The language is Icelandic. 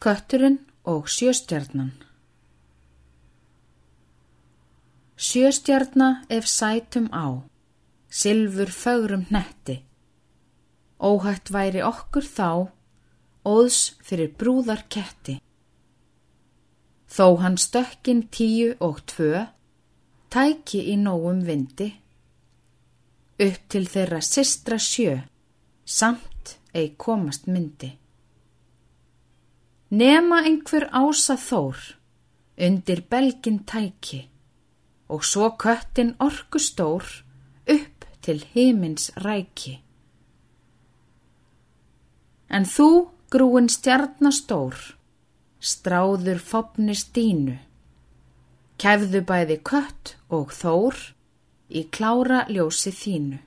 Kötturinn og sjöstjarnan Sjöstjarna ef sætum á, silfur fögrum netti. Óhætt væri okkur þá, óðs fyrir brúðar ketti. Þó hann stökkin tíu og tvö, tæki í nógum vindi. Upp til þeirra sistra sjö, samt ei komast myndi. Nema einhver ása þór, undir belgin tæki og svo köttin orku stór upp til himins ræki. En þú, grúin stjarnastór, stráður fopni stínu, kæfðu bæði kött og þór í klára ljósi þínu.